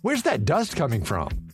Where's that dust coming from?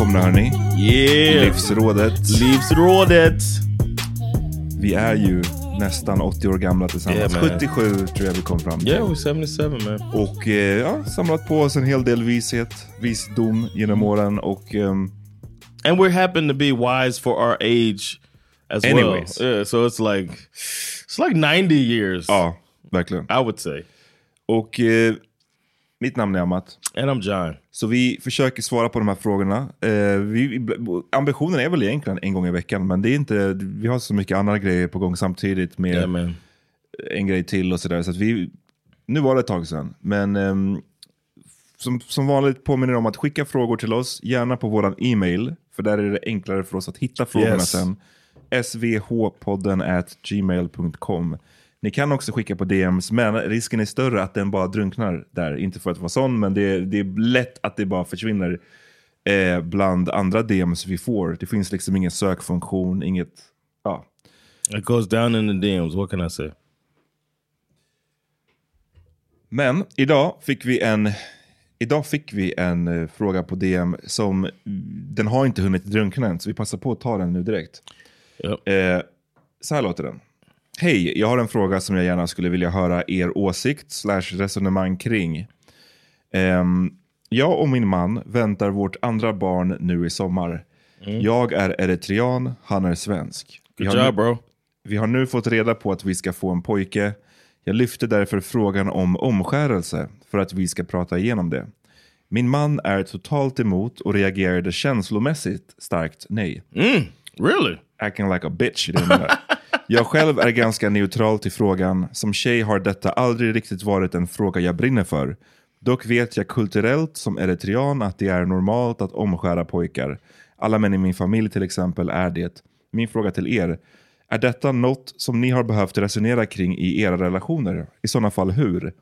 Välkomna hörni. Yeah! Livsrådet. Livsrådet! Vi är ju nästan 80 år gamla tillsammans. Yeah, man. 77 tror jag vi kom fram till. Yeah, we're 77 man. Och eh, ja, samlat på oss en hel del vishet, visdom genom åren och ehm, And we happen to be wise for our age as Anyways. well. Yeah, so it's like it's like 90 years. ja, verkligen. I would say. Och eh, mitt namn är Amat. And I'm John. Så vi försöker svara på de här frågorna. Eh, vi, ambitionen är väl egentligen en gång i veckan, men det är inte, vi har så mycket andra grejer på gång samtidigt med Yeah, en grej till och sådär. Så vi, nu var det ett tag sedan, men ehm, som, som vanligt påminner om att skicka frågor till oss, gärna på våran e-mail, för där är det enklare för oss att hitta frågorna Yes. sen. svhpodden at gmail.com. Ni kan också skicka på DMs, men risken är större att den bara drunknar där. Inte för att vara sån, men det är, det är lätt att det bara försvinner eh, bland andra DMs vi får. Det finns liksom ingen sökfunktion, inget... Ja. It goes down in the DMs. What can I say? Men idag fick vi en, idag fick vi en eh, fråga på DM som, den har inte hunnit drunkna än, så vi passar på att ta den nu direkt. Yep. Eh, så här låter den. Hej, jag har en fråga som jag gärna skulle vilja höra er åsikt slash resonemang kring. Ehm, jag och min man väntar vårt andra barn nu i sommar. Jag är eritrean, han är svensk. Vi Good nu- job, bro. vi har nu fått reda på att vi ska få en pojke. Jag lyfte därför frågan om omskärelse för att vi ska prata igenom det. Min man är totalt emot och reagerade känslomässigt starkt nej. Really? Acting like a bitch. Jag själv är ganska neutral till frågan. Som tjej har detta aldrig riktigt varit en fråga jag brinner för. Dock vet jag kulturellt som eritrean att det är normalt att omskära pojkar. Alla män i min familj till exempel är det. Min fråga till er. Är detta något som ni har behövt resonera kring i era relationer? I sådana fall hur?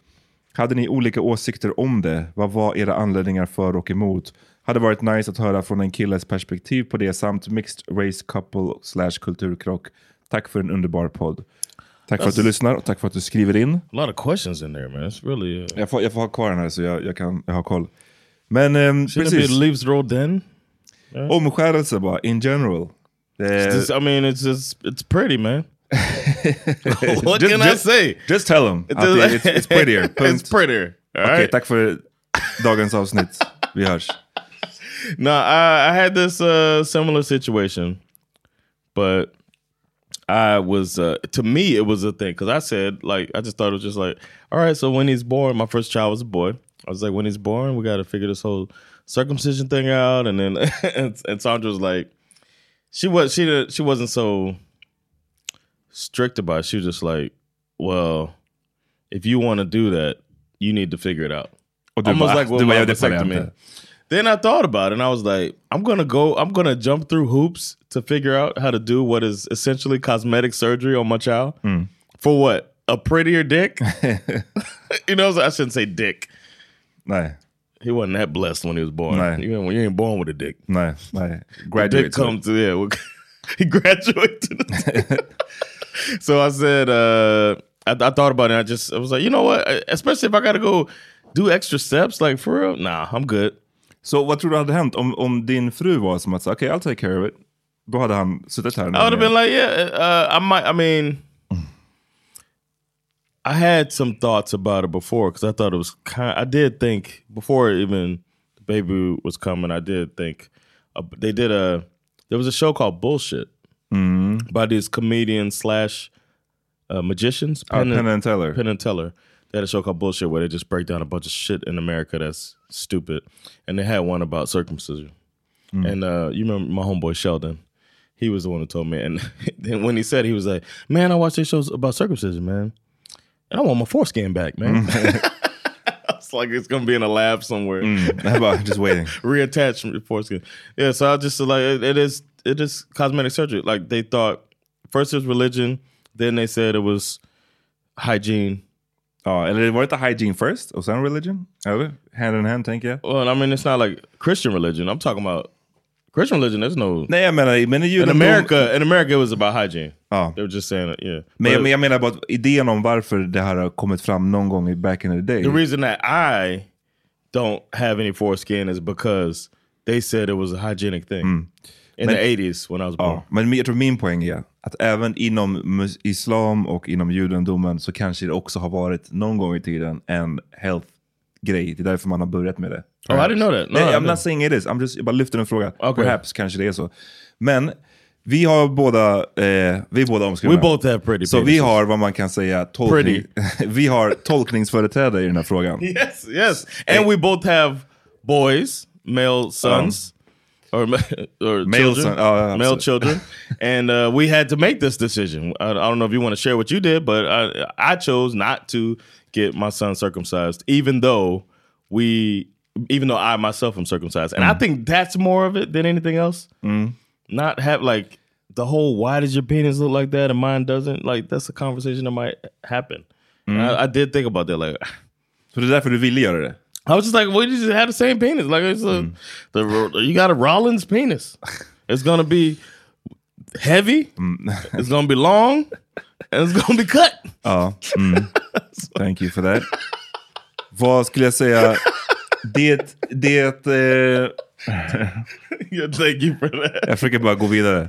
Hade ni olika åsikter om det? Vad var era anledningar för och emot? Hade varit nice att höra från en killes perspektiv på det samt mixed race couple slash kulturkrock. Tack för en underbar podd. Tack för att du lyssnar och tack för att du skriver in. A lot of questions in there, man. It's really... Uh, Jag får, jag får ha kvar den här så jag, jag, kan, jag har koll. Men ehm, Shouldn't it be precis, Livsråd then? omskärelse bara in general. It's just- I mean, it's just, it's pretty, man. what Just- can I just- say? Just tell them it's, it's prettier. It's prettier. All Okej, right. tack för dagens avsnitt. Vi hörs. No, I, I had this uh, similar situation, but I was uh, to me it was a thing because I said like I just thought it was just like all right so when he's born my first child was a boy. I was like when he's born we got to figure this whole circumcision thing out and then and, and Sandra was like she was she she wasn't so strict about it. She was just like well if you want to do that you need to figure it out. Almost like with bara, my ja, det pallar vasectomy. Then I thought about it and I was like, I'm gonna go, I'm gonna jump through hoops to figure out how to do what is essentially cosmetic surgery on my child. For what? A prettier dick? you know, I shouldn't say dick. Nej, He wasn't that blessed when he was born. Right. You, ain't, you ain't born with a dick. nej. Dick Graduate. comes to yeah. well, he graduated. so I said, uh, I, I thought about it. I just I was like, you know what? Especially if I got to go do extra steps, like for real. Nah, I'm good. Så vad tror du hade hänt om, om din fru var som att säga, okej, I'll take care of it. Då hade han suttit här. I would have been like, yeah, uh, I might. I mean, I had some thoughts about it before because I thought it was kind. I did think before even the baby was coming. I did think uh, they did a. There was a show called Bullshit by these comedians slash uh, magicians. Ja, Penn and Teller. Penn and Teller. They had a show called Bullshit where they just break down a bunch of shit in America that's stupid. And they had one about circumcision. Mm. And uh, you remember my homeboy Sheldon? He was the one who told me. And then when he said, he was like, "Man, I watch these shows about circumcision, man, and I want my foreskin back, man." Mm. it's like it's gonna be in a lab somewhere, mm. How about just waiting. your foreskin. Yeah, so I just like it, it is it is cosmetic surgery. Like they thought first it was religion, then they said it was hygiene. Ja, eller var det inte hygiene first och sen religion? Eller? Hand in hand tänker jag. Well, I mean, it's not like Christian religion. I'm talking about Christian religion. There's no Nej, jag menar, men i in. America. In America, it was about hygiene. Ja. They were just saying, it, yeah. Men, men jag menar bara idén om varför det här har kommit fram någon gång i back in the day. the reason that I don't have any foreskin is because they said it was a hygienic thing in Men- the 80s when I was born. Ja, men jag tror min poäng är att även inom islam och inom judendomen så kanske det också har varit någon gång i tiden en health-grej. Det är därför man har börjat med det. Oh, I didn't know that. No, Nej, I'm not saying it is. I'm just, jag bara lyfter en fråga. Okay. Perhaps kanske det är så. Men vi har båda, eh, vi är båda omskurna. We both have pretty Så vi har vad man kan säga tolkning, vi har tolkningsföreträde i den här frågan. Yes, yes. And we both have boys, male sons. Or, or Male children, son- oh, male children, and uh, we had to make this decision. I, I don't know if you want to share what you did, but I, I chose not to get my son circumcised, even though we, even though I myself am circumcised, and I Mm. think that's more of it than anything else. Not have like the whole "why does your penis look like that and mine doesn't?" Like that's a conversation that might happen. Mm. I, I did think about that, like. Så det är därför du ville göra det? I was just like, we just have the same penis. Like it's a, the you got a Rollins penis. It's gonna be heavy. It's gonna be long, and it's gonna be cut. Ja. Mm. Thank you for that. Vad skulle jag säga? Det, det, eh, yeah, thank you for that. jag försöker bara gå vidare.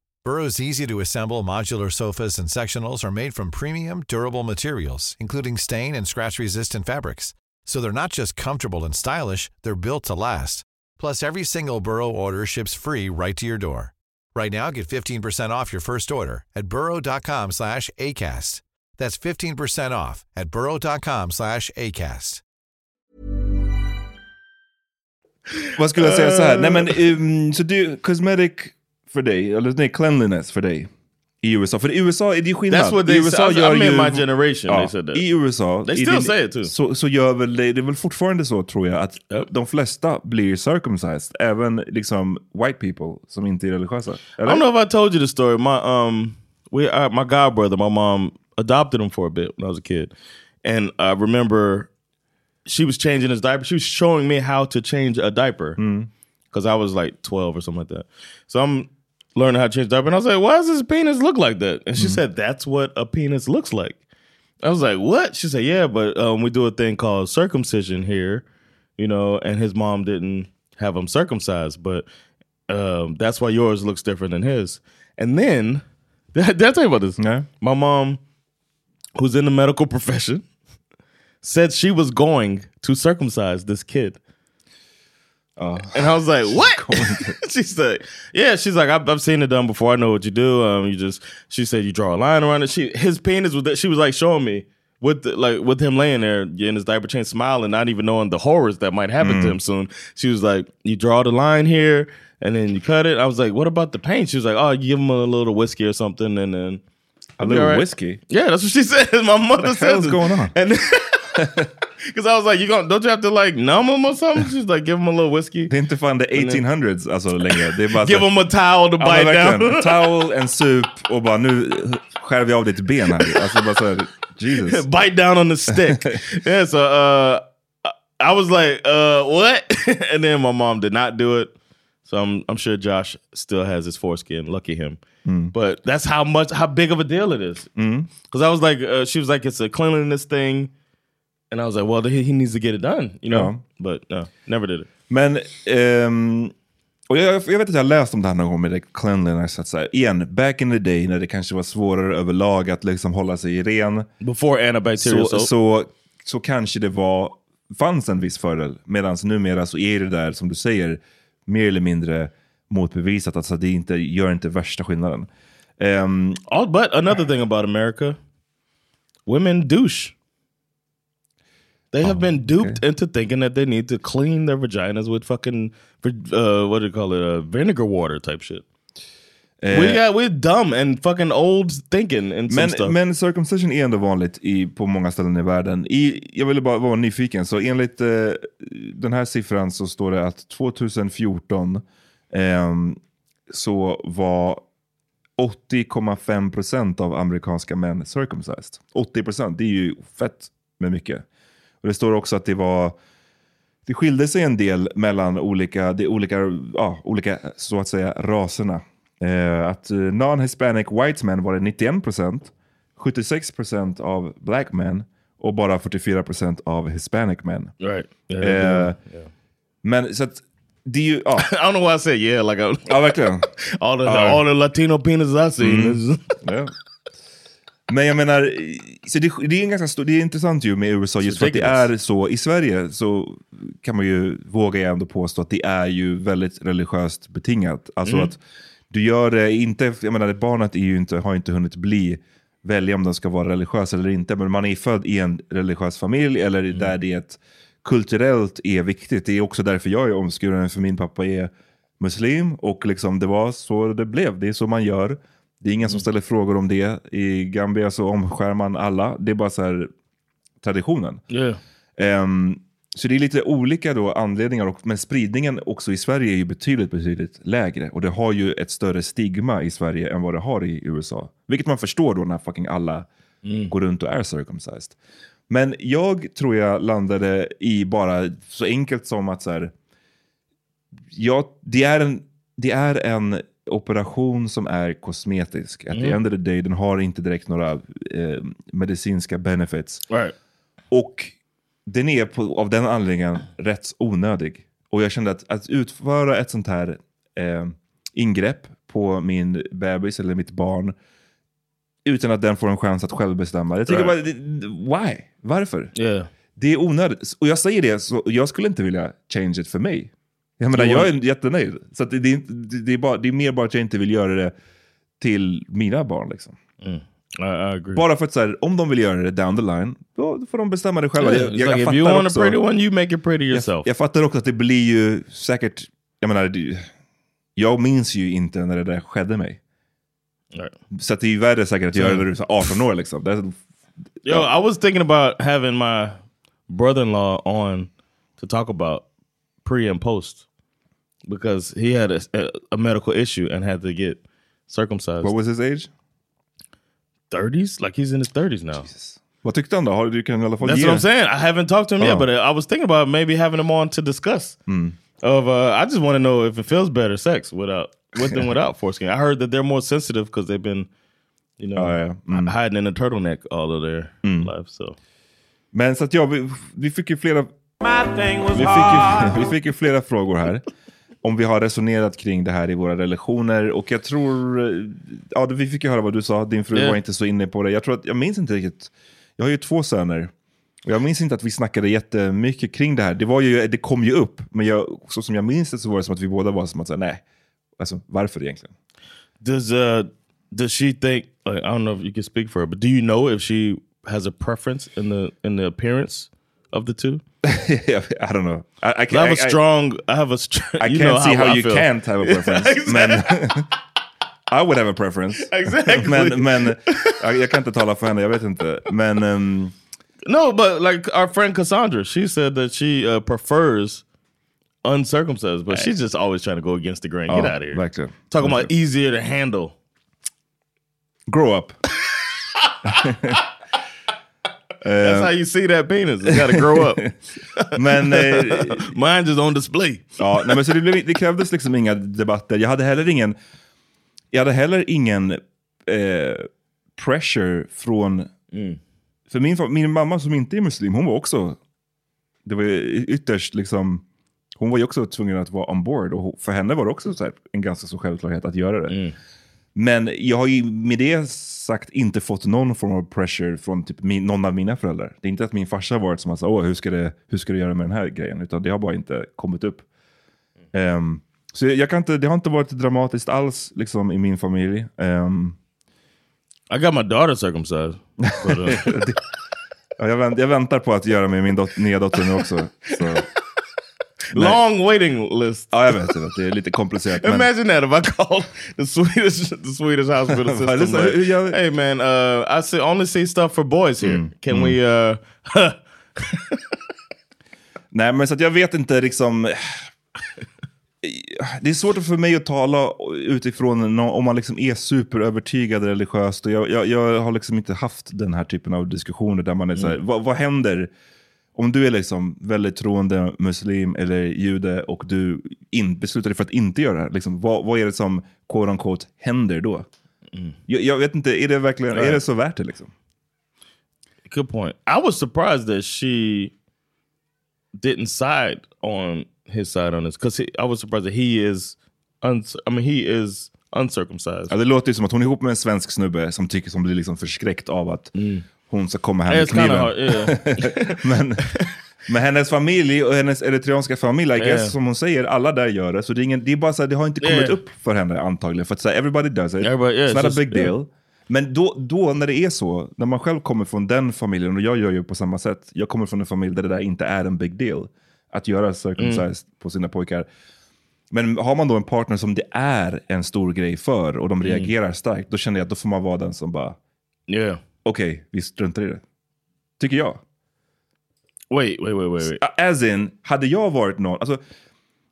Burrow's easy to assemble modular sofas and sectionals are made from premium, durable materials, including stain and scratch resistant fabrics. So they're not just comfortable and stylish, they're built to last. Plus, every single Burrow order ships free right to your door. Right now, get 15% off your first order at burrow.com slash ACAST. That's 15% off at burrow.com slash ACAST. Vad skulle jag säga så här? Nej men, um, så du, cosmetic för dig, eller nej, cleanliness för dig i USA. För i USA är det ju skillnad. That's what I they USA said. I- gör I'm in ju- my generation, Ja, they said that. I USA, They i still say it too. Så, så gör väl det, det är väl fortfarande så tror jag att Yep. de flesta blir circumcised. Även liksom white people som inte är religiösa. I don't know if I told you the story. My um, we uh, my god brother, my mom adopted him for a bit when I was a kid, and I remember she was changing his diaper. She was showing me how to change a diaper, because I was like 12 or something like that. So I'm learning how to change diaper. And I was like, why does this penis look like that? And she said, that's what a penis looks like. I was like, what? She said, yeah, but um, we do a thing called circumcision here, you know, and his mom didn't have him circumcised, but um, that's why yours looks different than his. And then, did I tell you about this? Nej. My mom, who's in the medical profession, said she was going to circumcise this kid. And I was like, "What?" she said, "Yeah." She's like, "I've, I've seen it done before. I know what you do. Um, you just." She said, "You draw a line around it." She his penis was. That she was like showing me with the, like with him laying there in his diaper change, smiling, not even knowing the horrors that might happen to him soon. She was like, "You draw the line here, and then you cut it." I was like, "What about the paint?" She was like, "Oh, you give him a little whiskey or something, and then." A little whiskey? Yeah, that's what she said. My mother said. hell's going on? And because I was like, you going don't you have to like numb them or something? She's like, give them a little whiskey. Det är inte fan the 1800s alltså längre. Det är bara så- Give them a towel to Ja, men bite verkligen. down. Towel, en sup och bara nu skär vi av ditt ben här. Alltså bara så här, Jesus. bite down on the stick. yeah, so uh, I was like, uh, what? and then my mom did not do it. So I'm I'm sure Josh still has his foreskin. Lucky him. But that's how much how big of a deal it is. Because I was like, uh, she was like, it's a cleanliness thing, and I was like, well, he, needs to get it done, you know. Ja. But no, never did it. Men, ehm, och jag, jag vet att jag har läst om det här någon gång med det cleanliness. Att så här, igen, back in the day när det kanske var svårare överlag att liksom hålla sig ren. Before antibacterial Så, soap. så, så kanske det var, fanns en viss fördel. Medan numera så är det där, som du säger, mer eller mindre motbevisat. Alltså det inte, gör inte värsta skillnaden. Ehm, Oh, but another thing about America, women douche. They have been duped into thinking that they need to clean their vaginas with fucking uh, what do you call it, uh, vinegar water type shit. we got we're dumb and fucking old thinking and Men, stuff. men circumcision är ändå vanligt i, på många ställen i världen. I, jag ville bara vara nyfiken, så enligt eh, den här siffran så står det att 2014 ehm, så var 80,5% av amerikanska män circumcised. 80%, det är ju fett med mycket. Och Det står också att det var det skilde sig en del mellan olika, de olika, ja, olika så att säga, raserna. Eh, att eh, non-hispanic white men var det 91%, 76% av black men och bara 44% av hispanic men. right? Yeah, Eh, Men så att är ju, ja, I don't know why I said yeah. Like I, ja verkligen. all the Uh, all the Latino penises I is- Ja. Men jag menar, så det, det, är en ganska stor, det är intressant ju med USA just för att det är så. I Sverige så kan man ju, våga jag ändå påstå att det är ju väldigt religiöst betingat. Alltså att du gör det inte, jag menar barnet är ju inte, har inte hunnit bli, välja om de ska vara religiösa eller inte. Men man är född i en religiös familj eller där det kulturellt är viktigt. Det är också därför jag är omskuren, för min pappa är muslim och liksom det var så det blev. Det är så man gör. Det är ingen som ställer frågor om det. I Gambia så omskär man alla. Det är bara så här traditionen. yeah. Ehm, så det är lite olika då anledningar, och, men spridningen också i Sverige är ju betydligt, betydligt lägre. Och det har ju ett större stigma i Sverige än vad det har i USA. Vilket man förstår då när fucking alla går runt och är circumcised. Men jag tror jag landade i bara så enkelt som att så här, ja, det, är en, det är en operation som är kosmetisk. At the end of the day, den har inte direkt några eh, medicinska benefits. Right. Och den är på, av den anledningen rätt onödig. Och jag kände att, att utföra ett sånt här eh, ingrepp på min bebis eller mitt barn utan att den får en chans att själv bestämma. Jag tycker Right. bara, why? Varför? Yeah. Det är onödigt. Och jag säger det, så jag skulle inte vilja change it för mig. Jag menar, jag är jättenöjd. Så det, är inte- det, är bara, det är mer bara att jag inte vill göra det till mina barn. Liksom. I, I agree. Bara för att så här, om de vill göra det down the line, då får de bestämma det själva. Yeah, Jag, jag, like jag if you want a också- pretty one, you make it pretty yourself. jag, jag fattar också att det blir ju säkert, jag menar, det, jag minns ju inte när det där skedde mig. Right. Så det är ju värre säkert att göra det när du är så 18 år liksom. Är- Yo, I was thinking about having my brother-in-law on to talk about pre and post because he had a, a, a medical issue and had to get circumcised. what was his age? 30s? Like he's in his 30s now. Vad tyckte han då? Har du kan i alla fall That's ge... what I'm saying. I haven't talked to him Oh. yet, but I was thinking about maybe having him on to discuss of uh, I just want to know if it feels better sex without with them without foreskin. I heard that they're more sensitive because they've been, you know, Ja, ja. Mm. hiding in a turtleneck all of their life. So Men så att ja, vi, vi fick ju flera... Vi fick ju, vi fick ju flera frågor här. Om vi har resonerat kring det här i våra relationer. Och jag tror... eh, Ja, vi fick ju höra vad du sa. Din fru Ja. var inte så inne på det. Jag tror att... Jag minns inte riktigt. Jag har ju två söner. Och jag minns inte att vi snackade jättemycket kring det här. Det, var ju, det kom ju upp. Men jag, så som jag minns det så var det som att vi båda var som att nej. Alltså varför egentligen? does uh does she think like I don't know if you can speak for her, but do you know if she has a preference in the in the appearance of the two? I don't know. I, I, 'Cause I have I- a strong I have a str- I can't see how, I you feel. can't have a preference. men I would have a preference. Exactly. men men jag, kan inte tala för henne, jag vet inte. Men um, No, but like our friend Cassandra, she said that she uh, prefers uncircumcised, but she's just always trying to go against the grain. Get ja, out of here. verkligen. Talking about easier to handle. Grow up. That's how you see that penis. It's got to grow up. Men, eh, Mine just on display. ja, nej, men så det, blev, det krävdes liksom inga debatter. Jag hade heller ingen, jag hade heller ingen eh, pressure från... För min, min mamma som inte är muslim, hon var också... Det var ytterst liksom... Hon var ju också tvungen att vara on board och för henne var det också så här, en ganska så självklarhet att göra det. Men jag har ju med det sagt inte fått någon form av pressure från typ min, någon av mina föräldrar. Det är inte att min farsa varit som att säga, Åh, hur, ska det, hur ska du göra med den här grejen? Utan det har bara inte kommit upp. Ehm, så jag, kan inte, det har inte varit dramatiskt alls liksom, i min familj. Ehm, I got my daughter circumcised. But, uh, ja, jag, vänt, jag väntar på att göra med min dot, nya dotter nu också. Så. Long waiting list. Ja, jag vet, jag vet. Det är lite komplicerat. Men, Imagine that if I called the Swedish the Swedish hospital system. like, hey man, uh, I see, only see stuff for boys here. Can we? Uh, Nej, men så att jag vet inte liksom... Det är svårt för mig att tala utifrån om man liksom är superövertygad religiöst. Och jag, jag, jag har liksom inte haft den här typen av diskussioner där man är så här, vad, vad händer om du är liksom väldigt troende muslim eller jude och du in, beslutar dig för att inte göra det? Liksom, vad, vad är det som quote unquote händer då? Jag, jag vet inte, är det verkligen är det så värt det? Liksom? good point. I was surprised that she didn't side on his side on this because I was surprised that he is. I mean, he is uncircumcised. Ja, det låter ju som att hon är ihop med en svensk snubbe som tycker som blir liksom förskräckt av att hon ska komma hem med kniven. hard. Yeah. Men, men hennes familj och hennes eritreanska familj, I guess, Yeah. som hon säger, alla där gör det. Så det, är ingen, det, är bara så här, det har inte kommit Yeah. upp för henne antagligen. För att säga everybody does it, Everybody- yeah, it's not it's a just- big deal. Men då, då när det är så, när man själv kommer från den familjen, och jag gör ju på samma sätt, jag kommer från en familj där det där inte är en big deal. Att göra circumcised Mm. på sina pojkar. Men har man då en partner som det är en stor grej för och de Mm. reagerar starkt, då känner jag att då får man vara den som bara, yeah. Okej, vi struntar i det. Tycker jag. Wait, wait, wait, wait, wait. As in, hade jag varit någon, alltså,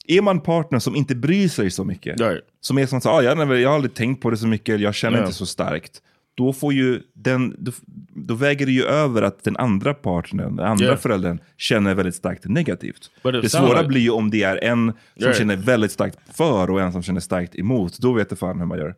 är man partner som inte bryr sig så mycket, Right. som är som så, ah, jag, jag har aldrig tänkt på det så mycket, jag känner Ja. inte så starkt, då, får ju den, då, då väger det ju över att den andra partnern, den andra Ja. föräldern, känner väldigt starkt negativt. Det svåra like- blir ju om det är en som Right. känner väldigt starkt för och en som känner starkt emot, då vet det fan hur man gör.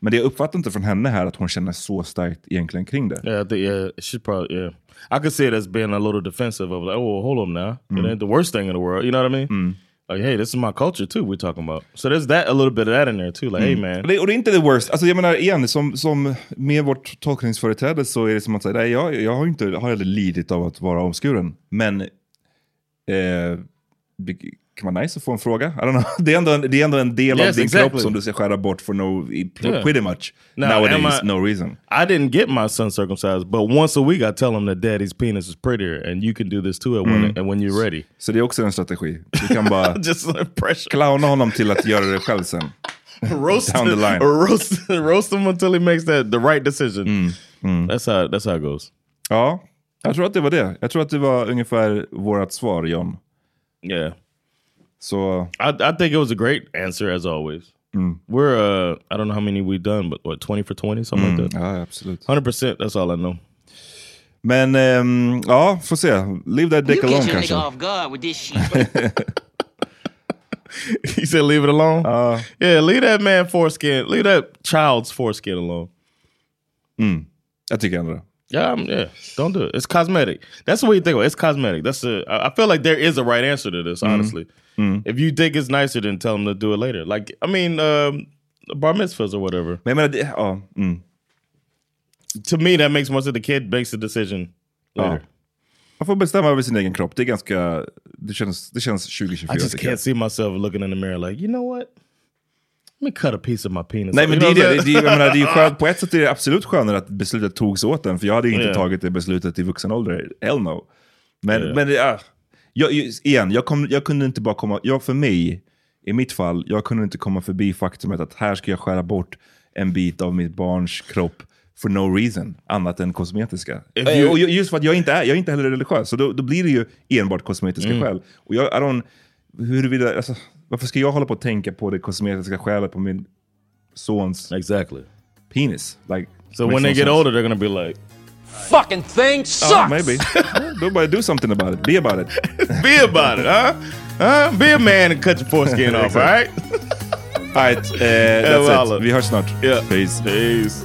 Men det jag uppfattar inte från henne här att hon känner så starkt egentligen kring det. Yeah, I think yeah, she probably yeah. I could see it as being a little defensive of like, oh, hold on now, Mm. it ain't the worst thing in the world. You know what I mean? Like, hey, this is my culture too. We're talking about. So there's that a little bit of that in there too. Like, hey man, Och det, och det är inte the worst. Alltså jag menar igen, som, som med vårt tolkningsföreträde så är det som att säga, nej, jag, jag har inte har aldrig lidit av att vara omskuren. Men eh, kan vara nice att få en fråga. I don't know. Det, är ändå en, det är ändå en del av Yes, din exactly. kropp som du ska skära bort for no, pretty much. Now, Nowadays, I- no reason. I didn't get my son circumcised, but once a week I tell him that daddy's penis is prettier, and you can do this too, when Mm. when you're ready. Så det är också en strategi. Du kan bara clowna honom till att göra det själv sen. roast Down the line. roast roast him until he makes that the right decision. Mm, That's how that's how it goes. Ja, jag tror att det var det. Jag tror att det var ungefär vårt svar, John. Yeah. Så uh, I, I think it was a great answer as always. Mm. We're uh I don't know how many we've done, but what twenty for twenty, something like mm. that. Ah, ja, absolut. Hundred percent. That's all I know. Men um, ja, får se. Leave that dick You alone catch a kanske. nigga off guard with this shit. he said, "Leave it alone." Ja. Yeah, leave that man foreskin. Leave that child's foreskin alone. Mm. Jag tycker ändå det. Yeah, um, yeah. Don't do it. It's cosmetic. That's the way you think of it. It's cosmetic. That's a. I I feel like there is a right answer to this. Honestly, if you think it's nicer, then tell them to do it later. Like I mean, um, bar mitzvahs or whatever. Men jag menar, det, ja, mm. To me, that makes more sense. The kid makes the decision later. Man får bestämma över sin egen kropp. Det är ganska, det känns, det känns 2024 I just can't see myself looking in the mirror like, you know what? Let me cut a piece of my penis. Nej men det är det. Det, jag menar, det är skönt, på ett sätt är det absolut skönare att beslutet togs åt en. För jag hade inte Yeah. tagit det beslutet i vuxen ålder. Hell no. Men, Yeah. men det, ah, jag, igen, jag, kom, jag kunde inte bara komma, jag, för mig, i mitt fall, jag kunde inte komma förbi faktumet att här ska jag skära bort en bit av mitt barns kropp for no reason, annat än kosmetiska. You- och just för att jag inte är, jag är inte heller religiös, så då, då blir det ju enbart kosmetiska Mm. skäl. Och jag, I don't, huruvida, alltså, varför ska jag hålla på att tänka på det kosmetiska skälet på min sons exactly. penis? Like, So when they get sense. older, they're gonna be like, Fucking thing sucks. Oh, maybe. Då bara do something about it. Be about it. "Be about it, huh? Huh? Be a man and cut your foreskin off, all right?" Alright, eh, that's alla. it. Vi hörs snart. Yeah. Peace. Peace.